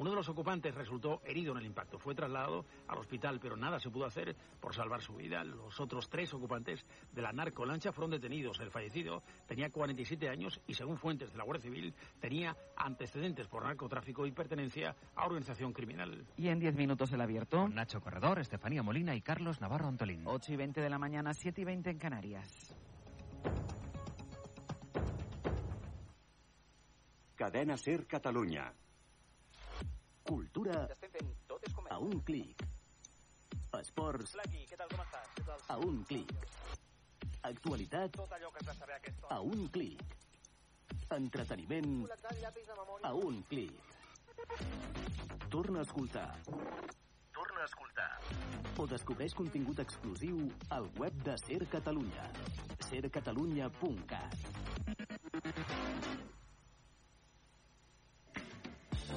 Uno de los ocupantes resultó herido en el impacto. Fue trasladado al hospital, pero nada se pudo hacer por salvar su vida. Los otros tres ocupantes de la narcolancha fueron detenidos. El fallecido tenía 47 años y, según fuentes de la Guardia Civil, tenía antecedentes por narcotráfico y pertenencia a organización criminal. Y en 10 minutos el abierto. Con Nacho Corredor, Estefanía Molina y Carlos Navarro Antolín. 8 y 20 de la mañana, 7 y 20 en Canarias. Cadena Ser Catalunya. Cultura a un clic. Esports a un clic. Actualitat a un clic. Entreteniment a un clic. Torna a escoltar. Torna a escoltar. O descobreix contingut exclusiu al web de Ser Catalunya. sercatalunya.cat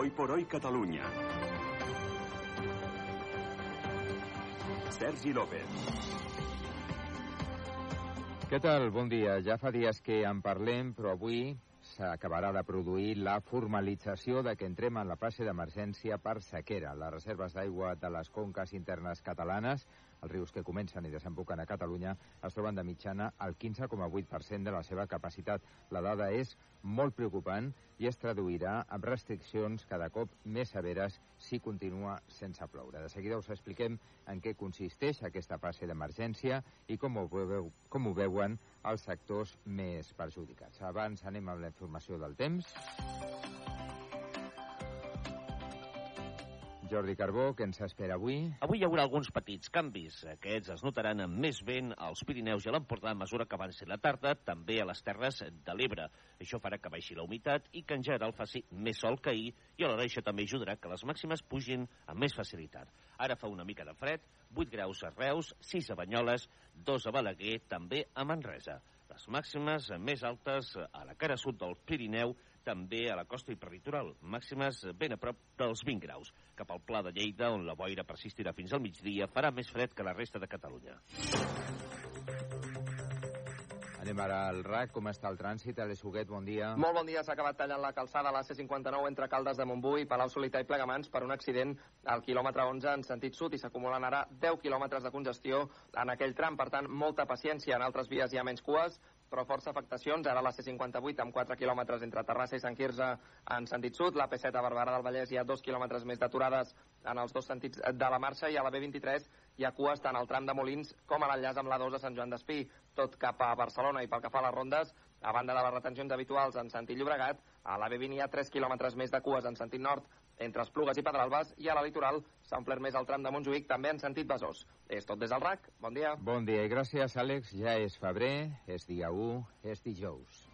Hoy por hoy Catalunya. Sergi López. Què tal? Bon dia. Ja fa dies que en parlem, però avui s'acabarà de produir la formalització de que entrem en la fase d'emergència per sequera. Les reserves d'aigua de les conques internes catalanes, els rius que comencen i desemboquen a Catalunya, es troben de mitjana al 15,8% de la seva capacitat. La dada és molt preocupant i es traduirà en restriccions cada cop més severes si continua sense ploure. De seguida us expliquem en què consisteix aquesta fase d'emergència i com ho, veu, com ho veuen els sectors més perjudicats. Abans anem amb la informació del temps. Jordi Carbó, què ens espera avui? Avui hi haurà alguns petits canvis. Aquests es notaran amb més vent als Pirineus i a l'Empordà a mesura que avanci la tarda, també a les Terres de l'Ebre. Això farà que baixi la humitat i que en general faci més sol que ahir i alhora això també ajudarà que les màximes pugin amb més facilitat. Ara fa una mica de fred, 8 graus a Reus, 6 a Banyoles, 2 a Balaguer, també a Manresa. Les màximes més altes a la cara sud del Pirineu, també a la costa i peritoral, màximes ben a prop dels 20 graus. Cap al Pla de Lleida, on la boira persistirà fins al migdia, farà més fred que la resta de Catalunya. Anem ara al RAC. Com està el trànsit? Alex Huguet, bon dia. Molt bon dia. S'ha acabat tallant la calçada a la C59 entre Caldes de Montbui, Palau Solità i Plegamans per un accident al quilòmetre 11 en sentit sud i s'acumulen ara 10 quilòmetres de congestió en aquell tram. Per tant, molta paciència. En altres vies hi ha menys cues, però força afectacions. Ara la C58 amb 4 quilòmetres entre Terrassa i Sant Quirze en sentit sud. La P7 a Barberà del Vallès hi ha 2 quilòmetres més d'aturades en els dos sentits de la marxa i a la B23 hi ha cues tant al tram de Molins com a l'enllaç amb la 2 a Sant Joan d'Espí, tot cap a Barcelona i pel que fa a les rondes, a banda de les retencions habituals en sentit Llobregat, a la B20 hi ha 3 quilòmetres més de cues en sentit nord entre Esplugues i Pedralbes i a la litoral s'ha omplert més el tram de Montjuïc també en sentit Besòs. És tot des del RAC. Bon dia. Bon dia i gràcies, Àlex. Ja és febrer, és dia 1, és dijous.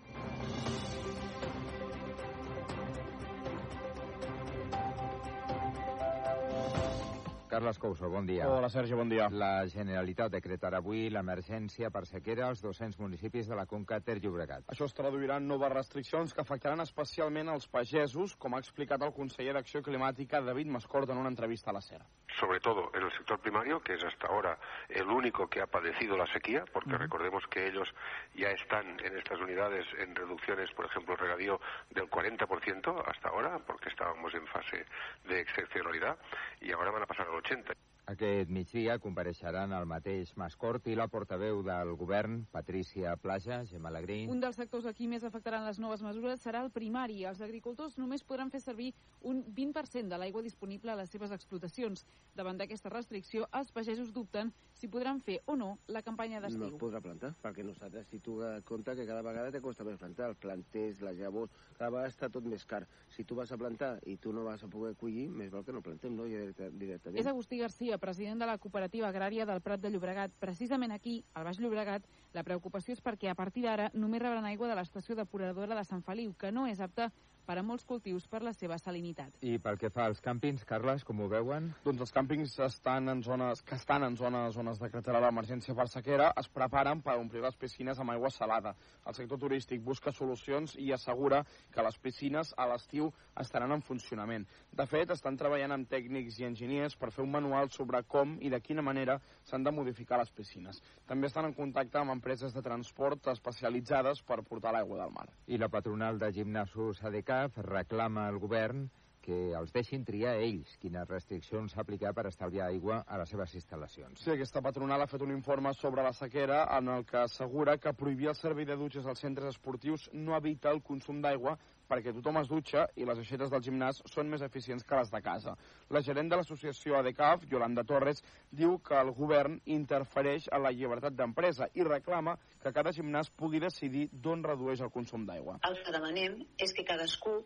Carles Couso, bon dia. Hola, Sergi, bon dia. La Generalitat decretarà avui l'emergència per sequera als 200 municipis de la Conca Ter Llobregat. Això es traduirà en noves restriccions que afectaran especialment els pagesos, com ha explicat el conseller d'Acció Climàtica, David Mascort, en una entrevista a la SER. sobre todo en el sector primario, que es hasta ahora el único que ha padecido la sequía, porque uh -huh. recordemos que ellos ya están en estas unidades en reducciones, por ejemplo, el regadío del 40% hasta ahora, porque estábamos en fase de excepcionalidad, y ahora van a pasar al 80%. Aquest migdia compareixeran el mateix Mascort i la portaveu del govern, Patricia Plaja, Gemma Alegrí. Un dels sectors a qui més afectaran les noves mesures serà el primari. Els agricultors només podran fer servir un 20% de l'aigua disponible a les seves explotacions. Davant d'aquesta restricció, els pagesos dubten si podran fer o no la campanya d'estiu. No es podrà plantar, perquè nosaltres, si tu compte que cada vegada te costa més plantar, els planters, les llavors, cada vegada està tot més car. Si tu vas a plantar i tu no vas a poder collir, més val que no plantem, no? Directament. És Agustí Garcia, president de la cooperativa agrària del Prat de Llobregat. Precisament aquí, al Baix Llobregat, la preocupació és perquè a partir d'ara només rebran aigua de l'estació depuradora de Sant Feliu, que no és apta per a molts cultius per la seva salinitat. I pel que fa als càmpings, Carles, com ho veuen? Doncs els càmpings estan en zones, que estan en zones, zones decretarà l'emergència per sequera es preparen per omplir les piscines amb aigua salada. El sector turístic busca solucions i assegura que les piscines a l'estiu estaran en funcionament. De fet, estan treballant amb tècnics i enginyers per fer un manual sobre com i de quina manera s'han de modificar les piscines. També estan en contacte amb empreses de transport especialitzades per portar l'aigua del mar. I la patronal de gimnasos ADCAF reclama al govern que els deixin triar ells quines restriccions aplicar per estalviar aigua a les seves instal·lacions. Sí, aquesta patronal ha fet un informe sobre la sequera en el que assegura que prohibir el servei de dutxes als centres esportius no evita el consum d'aigua perquè tothom es dutxa i les aixetes del gimnàs són més eficients que les de casa. La gerent de l'associació ADCAF, Yolanda Torres, diu que el govern interfereix en la llibertat d'empresa i reclama que cada gimnàs pugui decidir d'on redueix el consum d'aigua. El que demanem és que cadascú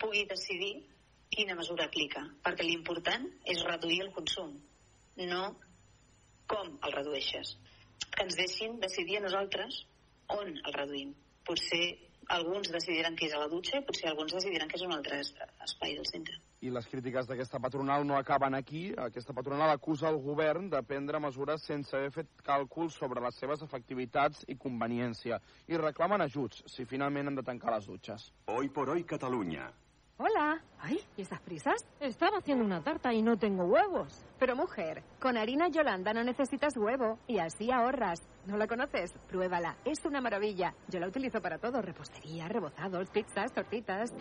pugui decidir quina mesura aplica, perquè l'important és reduir el consum, no com el redueixes. Que ens deixin decidir a nosaltres on el reduïm. Potser alguns decidiran que és a la dutxa i potser alguns decidiran que és un altre espai del centre. I les crítiques d'aquesta patronal no acaben aquí. Aquesta patronal acusa el govern de prendre mesures sense haver fet càlculs sobre les seves efectivitats i conveniència i reclamen ajuts si finalment han de tancar les dutxes. Hoy por hoy Cataluña. Hola. Ay, ¿y esas prisas? Estaba haciendo una tarta y no tengo huevos. Pero mujer, con harina Yolanda no necesitas huevo y así ahorras. ¿No la conoces? Pruébala. Es una maravilla. Yo la utilizo para todo. Repostería, rebozados, pizzas, tortitas.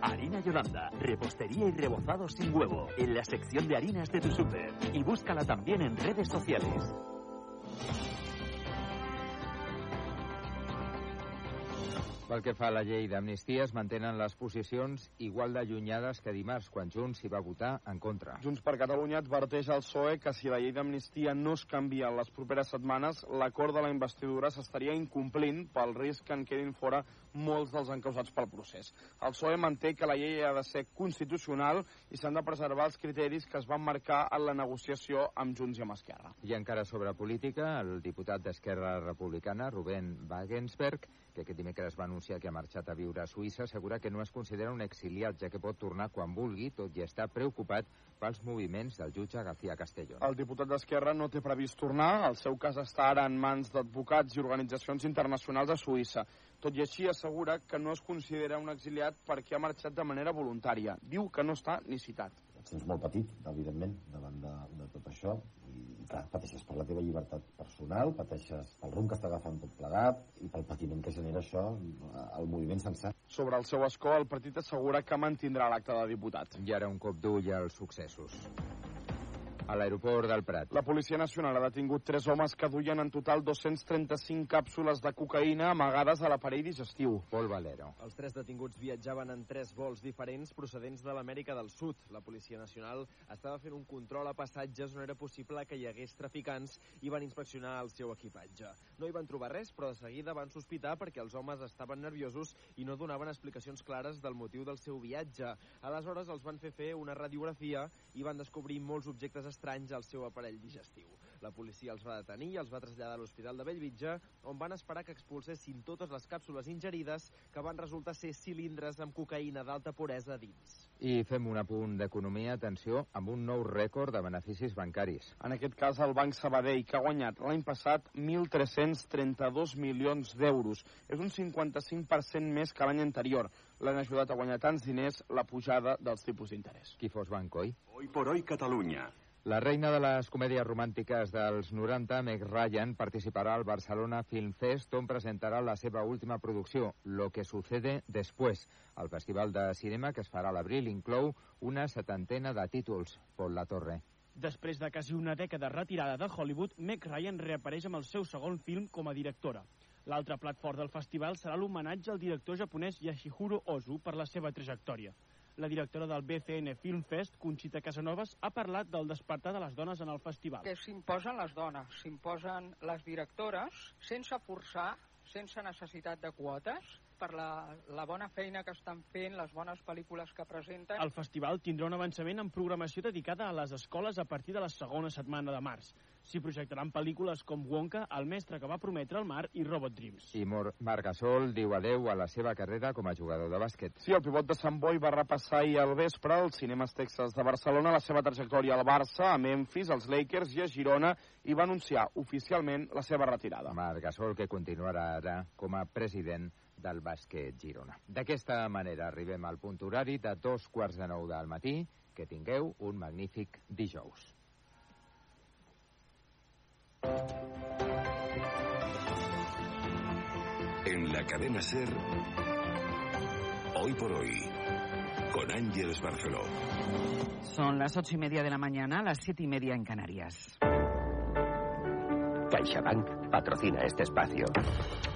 Harina Yolanda, repostería y rebozado sin huevo, en la sección de harinas de tu súper. Y búscala también en redes sociales. Pel que fa a la llei d'amnistia, es mantenen les posicions igual d'allunyades que dimarts, quan Junts hi va votar en contra. Junts per Catalunya adverteix al PSOE que si la llei d'amnistia no es canvia en les properes setmanes, l'acord de la investidura s'estaria incomplint pel risc que en quedin fora molts dels encausats pel procés. El PSOE manté que la llei ha de ser constitucional i s'han de preservar els criteris que es van marcar en la negociació amb Junts i amb Esquerra. I encara sobre política, el diputat d'Esquerra Republicana, Rubén Wagensberg, que aquest dimecres va anunciar que ha marxat a viure a Suïssa, assegura que no es considera un exiliat, ja que pot tornar quan vulgui, tot i estar preocupat pels moviments del jutge García Castellón. El diputat d'Esquerra no té previst tornar. El seu cas està ara en mans d'advocats i organitzacions internacionals a Suïssa. Tot i així assegura que no es considera un exiliat perquè ha marxat de manera voluntària. Diu que no està ni citat. Et sents molt petit, evidentment, davant de, de tot això clar, pateixes per la teva llibertat personal, pateixes pel rumb que està agafant tot plegat i pel patiment que genera això al moviment sencer. Sobre el seu escó, el partit assegura que mantindrà l'acte de diputat. I ara un cop d'ull als successos a l'aeroport del Prat. La Policia Nacional ha detingut tres homes que duien en total 235 càpsules de cocaïna amagades a l'aparell digestiu. Pol Valero. Els tres detinguts viatjaven en tres vols diferents procedents de l'Amèrica del Sud. La Policia Nacional estava fent un control a passatges on era possible que hi hagués traficants i van inspeccionar el seu equipatge. No hi van trobar res, però de seguida van sospitar perquè els homes estaven nerviosos i no donaven explicacions clares del motiu del seu viatge. Aleshores els van fer fer una radiografia i van descobrir molts objectes estranys al seu aparell digestiu. La policia els va detenir i els va traslladar a l'Hospital de Bellvitge, on van esperar que expulsessin totes les càpsules ingerides, que van resultar ser cilindres amb cocaïna d'alta puresa dins. I fem un apunt d'economia, atenció, amb un nou rècord de beneficis bancaris. En aquest cas, el Banc Sabadell, que ha guanyat l'any passat 1.332 milions d'euros. És un 55% més que l'any anterior. L'han ajudat a guanyar tants diners la pujada dels tipus d'interès. Qui fos Bancoi? Hoy por hoy Catalunya. La reina de les comèdies romàntiques dels 90, Meg Ryan, participarà al Barcelona Film Fest, on presentarà la seva última producció, Lo que sucede después. El festival de cinema, que es farà a l'abril, inclou una setantena de títols. Pol La Torre. Després de quasi una dècada retirada de Hollywood, Meg Ryan reapareix amb el seu segon film com a directora. L'altre plat fort del festival serà l'homenatge al director japonès Yashihiro Ozu per la seva trajectòria. La directora del BCN Film Fest, Conxita Casanovas, ha parlat del despertar de les dones en el festival. Que s'imposen les dones, s'imposen les directores, sense forçar, sense necessitat de quotes, per la, la bona feina que estan fent, les bones pel·lícules que presenten. El festival tindrà un avançament en programació dedicada a les escoles a partir de la segona setmana de març. S'hi projectaran pel·lícules com Wonka, El mestre que va prometre el mar i Robot Dreams. I Mor Marc Gasol diu adeu a la seva carrera com a jugador de bàsquet. Sí, el pivot de Sant Boi va repassar ahir al vespre als cinemes Texas de Barcelona la seva trajectòria al Barça, a Memphis, als Lakers i a Girona i va anunciar oficialment la seva retirada. Marc Gasol, que continuarà ara com a president del bàsquet Girona. D'aquesta manera arribem al punt horari de dos quarts de nou del matí. Que tingueu un magnífic dijous. En la cadena Ser, hoy por hoy, con Ángeles Barceló. Son las ocho y media de la mañana, las siete y media en Canarias. CaixaBank patrocina este espacio.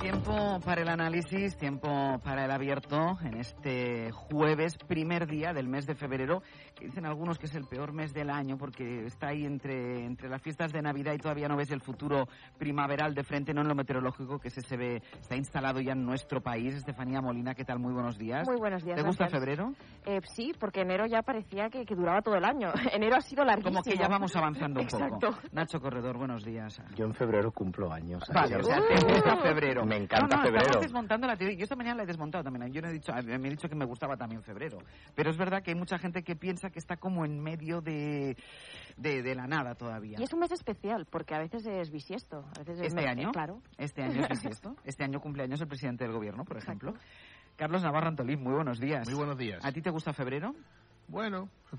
Tiempo para el análisis, tiempo para el abierto en este jueves, primer día del mes de febrero, que dicen algunos que es el peor mes del año porque está ahí entre, entre las fiestas de Navidad y todavía no ves el futuro primaveral de frente, no en lo meteorológico, que ese se ve, está instalado ya en nuestro país. Estefanía Molina, ¿qué tal? Muy buenos días. Muy buenos días. ¿Te gusta gracias. febrero? Eh, sí, porque enero ya parecía que, que duraba todo el año. enero ha sido larguísimo. Como que ya vamos avanzando un Exacto. poco. Nacho Corredor, buenos días. Yo en febrero cumplo años. Vale, o sea, te gusta febrero. Me encanta no, no, febrero. Desmontando la teoría. Yo esta mañana la he desmontado también. Yo no he dicho, me he dicho que me gustaba también febrero. Pero es verdad que hay mucha gente que piensa que está como en medio de, de, de la nada todavía. Y es un mes especial, porque a veces es bisiesto. A veces es Este mes- año, Claro. este año es bisiesto. Este año cumpleaños el presidente del gobierno, por ejemplo. Carlos Navarro Antolín, muy buenos días. Muy buenos días. ¿A ti te gusta febrero? Bueno,